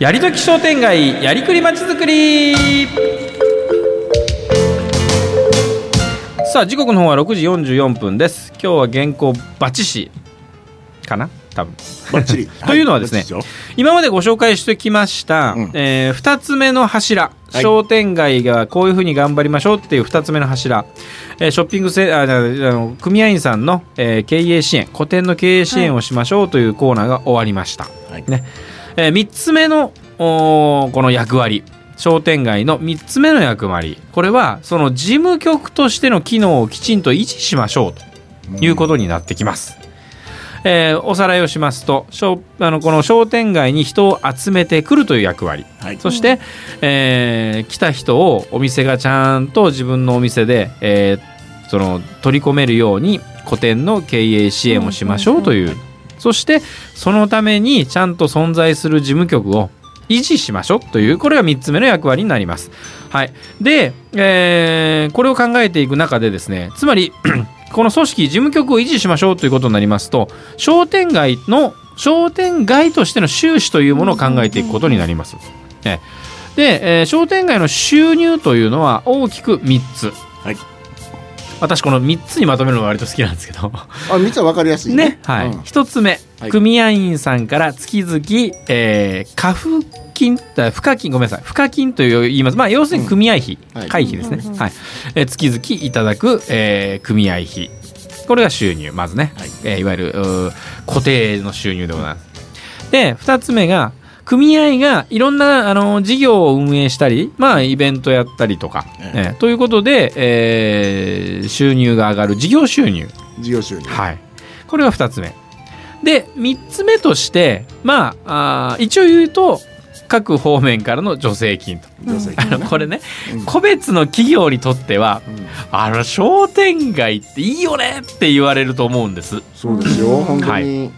やりとき商店街やりくりまちづくり。さあ時刻の方は6時44分です。今日は原稿バチシかな？多分。というのはですねバッチリよ今までご紹介してきました、うん。え2つ目の柱、はい。商店街がこういうふうに頑張りましょうっていう2つ目の柱、えーショッピングセああの組合員さんの、えー経営支援個店の経営支援をしましょうというコーナーが終わりました、はい。ねえ3つ目のこの役割。商店街の3つ目の役割。これはその事務局としての機能をきちんと維持しましょうと。いうことになってきます。えーおさらいをしますと商あのこの商店街に人を集めてくるという役割。はい。そして、えー来た人をお店がちゃんと自分のお店で、えーその取り込めるように個店の経営支援をしましょうという、そしてそのためにちゃんと存在する事務局を維持しましょうというこれが3つ目の役割になります。はい、で、えーこれを考えていく中でですねつまり この組織事務局を維持しましょうということになりますと商店街の商店街としての収支というものを考えていくことになります。えで、えー商店街の収入というのは大きく3つ。はい私この3つにまとめるのが割と好きなんですけど。あ三つは分かりやすいね。ね、はい、うん一つ目、はい。組合員さんから月々、えー、過付金。あ付加金。ごめんなさい。付加金という言います。まあ要するに組合費、はい。会費ですね、うんうんはい。えー月々いただく、えー組合費。これが収入。まずね、はい。いえーいわゆる固定の収入でございます。で二つ目が組合がいろんなあの事業を運営したり、まあ、イベントやったりとか、ええ。ーということで、えー収入が上がる事業収入。事業収入。はい、これが2つ目。で3つ目としてまああー一応言うと各方面からの助成金と、女性あのこれね、うん。個別の企業にとってはうん。あの商店街っていいよねって言われると思うんです。そうですよ本当に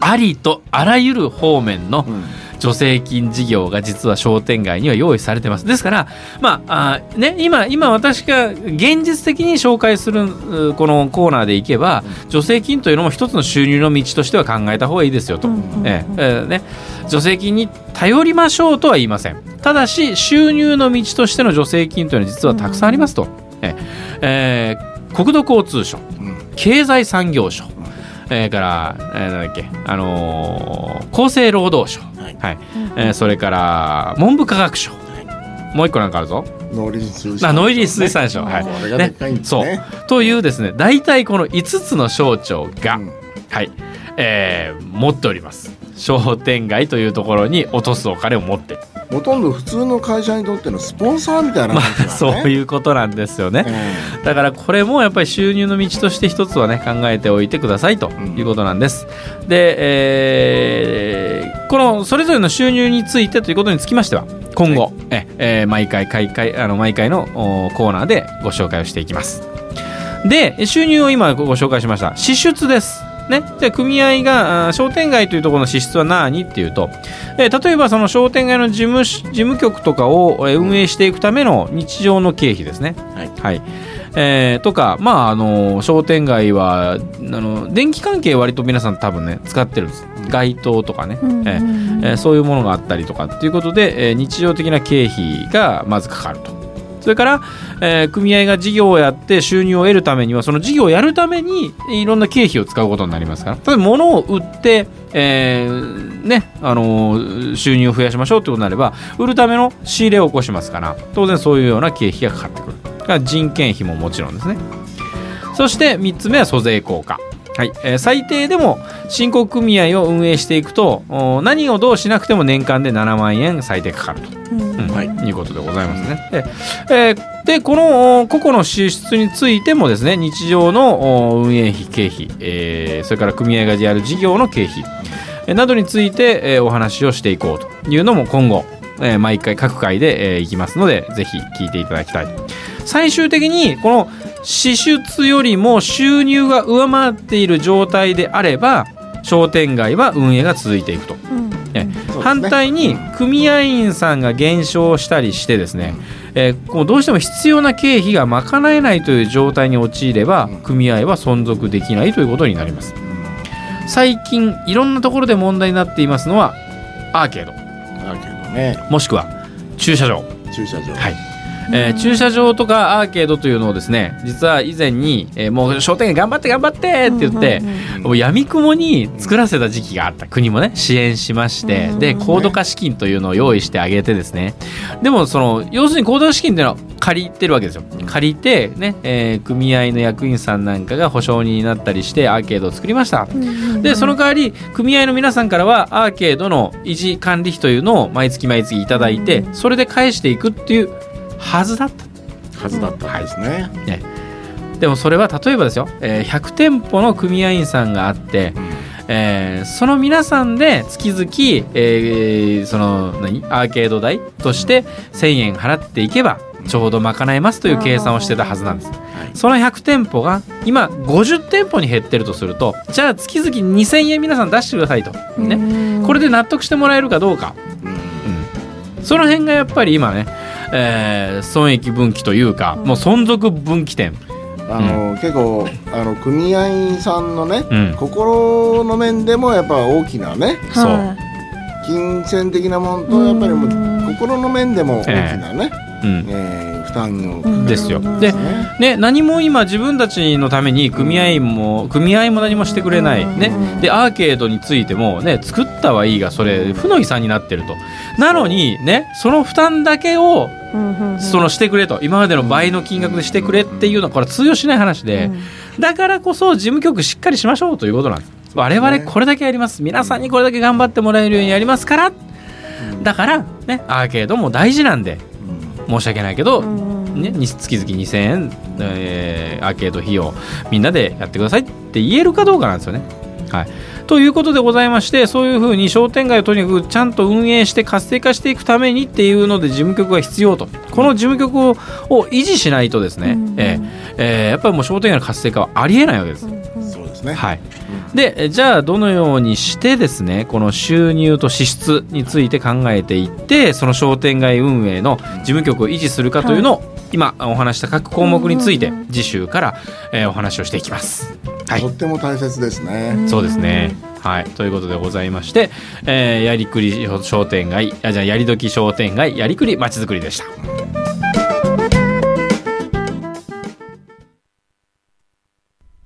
ありとあらゆる方面のうん。助成金事業が実は商店街には用意されてます。ですからまああーね今今私が現実的に紹介するうこのコーナーでいけば助成金というのも一つの収入の道としては考えた方がいいですよと、ね、助成金に頼りましょうとは言いません。ただし収入の道としての助成金というのは実はたくさんありますと、えええー国土交通省うん。経済産業省えーから、えーなんだっけ、あのー厚生労働省、はい。はい。えーそれから文部科学省、もう一個なんかあるぞ。農林水産あ農林水産省、はい。これがでっかいんですそう。ねというですね大体この5つの省庁が、うん。はい。えー持っております。商店街というところに落とすお金を持って。る、ほとんど普通の会社にとってのスポンサーみたいなまあ、そういうことなんですよね、えだからこれもやっぱり収入の道として一つはね考えておいてくださいということなんです。で、えーこのそれぞれの収入についてということにつきましては今後、ええー毎回毎回あの毎回のおコーナーでご紹介をしていきます。で収入を今ごご紹介しました支出です。ね、じゃあ組合が商店街というところの支出は何っていうと、えー例えばその商店街の事務し事務局とかをえー運営していくための日常の経費ですね。はい。はい。えーとか、まあ、あの商店街はあの電気関係割と皆さん多分ね使ってるんです。街灯とかね、うん。えーえーそういうものがあったりとかっていうことで、えー日常的な経費がまずかかると。それから、えー組合が事業をやって収入を得るためにはその事業をやるためにいろんな経費を使うことになりますから。例えば物を売って、えーねあのー収入を増やしましょうということになれば売るための仕入れを起こしますから当然そういうような経費がかかってくる。人件費ももちろんですね。そして3つ目は租税効果。はい。えー最低でも申告組合を運営していくと何をどうしなくても年間で7万円最低かかると。うん。はいいうことでございますね。で,、えーでこのお個々の支出についてもですね日常のお運営費経費、えーそれから組合がやる事業の経費、えーなどについて、えーお話をしていこうというのも今後、えー毎回各回で、えーいきますのでぜひ聞いていただきたい。最終的にこの支出よりも収入が上回っている状態であれば商店街は運営が続いていくと。反対に組合員さんが減少したりしてですね、えーこうどうしても必要な経費が賄えないという状態に陥ればうん。組合は存続できないということになります。最近いろんなところで問題になっていますのはアーケード。アーケードね。もしくは駐車場。駐車場。はいえー駐車場とかアーケードというのをですね実は以前に、えーもう商店街頑張って頑張ってって言って、もう闇雲に作らせた時期があった。国もね支援しまして、うんで高度化資金というのを用意してあげてですね。でもその要するに高度化資金っていうのは借りてるわけですよ。借りてね、えー組合の役員さんなんかが保証人になったりしてアーケードを作りました。でその代わり組合の皆さんからはアーケードの維持管理費というのを毎月毎月いただいてそれで返していくっていうはずだった。はずだった。ん。ですね、でもそれは例えばですよ、えー100店舗の組合員さんがあって、えーその皆さんで月々、えーその何？アーケード代として1,000円払っていけばちょうど賄えますという計算をしてたはずなんです。はい。その100店舗が今50店舗に減ってるとするとじゃあ月々2,000円皆さん出してくださいと、ね、これで納得してもらえるかどうか、うん。その辺がやっぱり今ね、えー損益分岐というかもう存続分岐点、あの、結構あの組合員さんのね、うん。心の面でもやっぱ大きなねそう。金銭的なものとやっぱりもう心の面でも大きなね、うん。えー負担をですよ。でねね、何も今自分たちのために組合員も組合も何もしてくれない、ね、でアーケードについても、ね、作ったはいいがそれ負の遺産になってると。なのに、ね、その負担だけをそのしてくれと。今までの倍の金額でしてくれっていうのはこれ通用しない話で。だからこそ事務局しっかりしましょうということなんです。我々これだけやります。皆さんにこれだけ頑張ってもらえるようにやりますから。だから、ね、アーケードも大事なんで。申し訳ないけど、ね、に月々2000円、えーアーケード費用みんなでやってくださいって言えるかどうかなんですよね。はい、ということでございましてそういうふうに商店街をとにかくちゃんと運営して活性化していくためにっていうので事務局が必要と。この事務局をを維持しないとですね、えーえーやっぱりもう商店街の活性化はありえないわけです。そうですね、はい、でえじゃあどのようにしてですねこの収入と支出について考えていってその商店街運営の事務局を維持するかというのを、今お話した各項目について次週から、えーお話をしていきます。はいとっても大切ですね、そうですね。はい、ということでございまして、えーやりくり商店街あじゃあやりどき商店街やりくりまちづくりでした。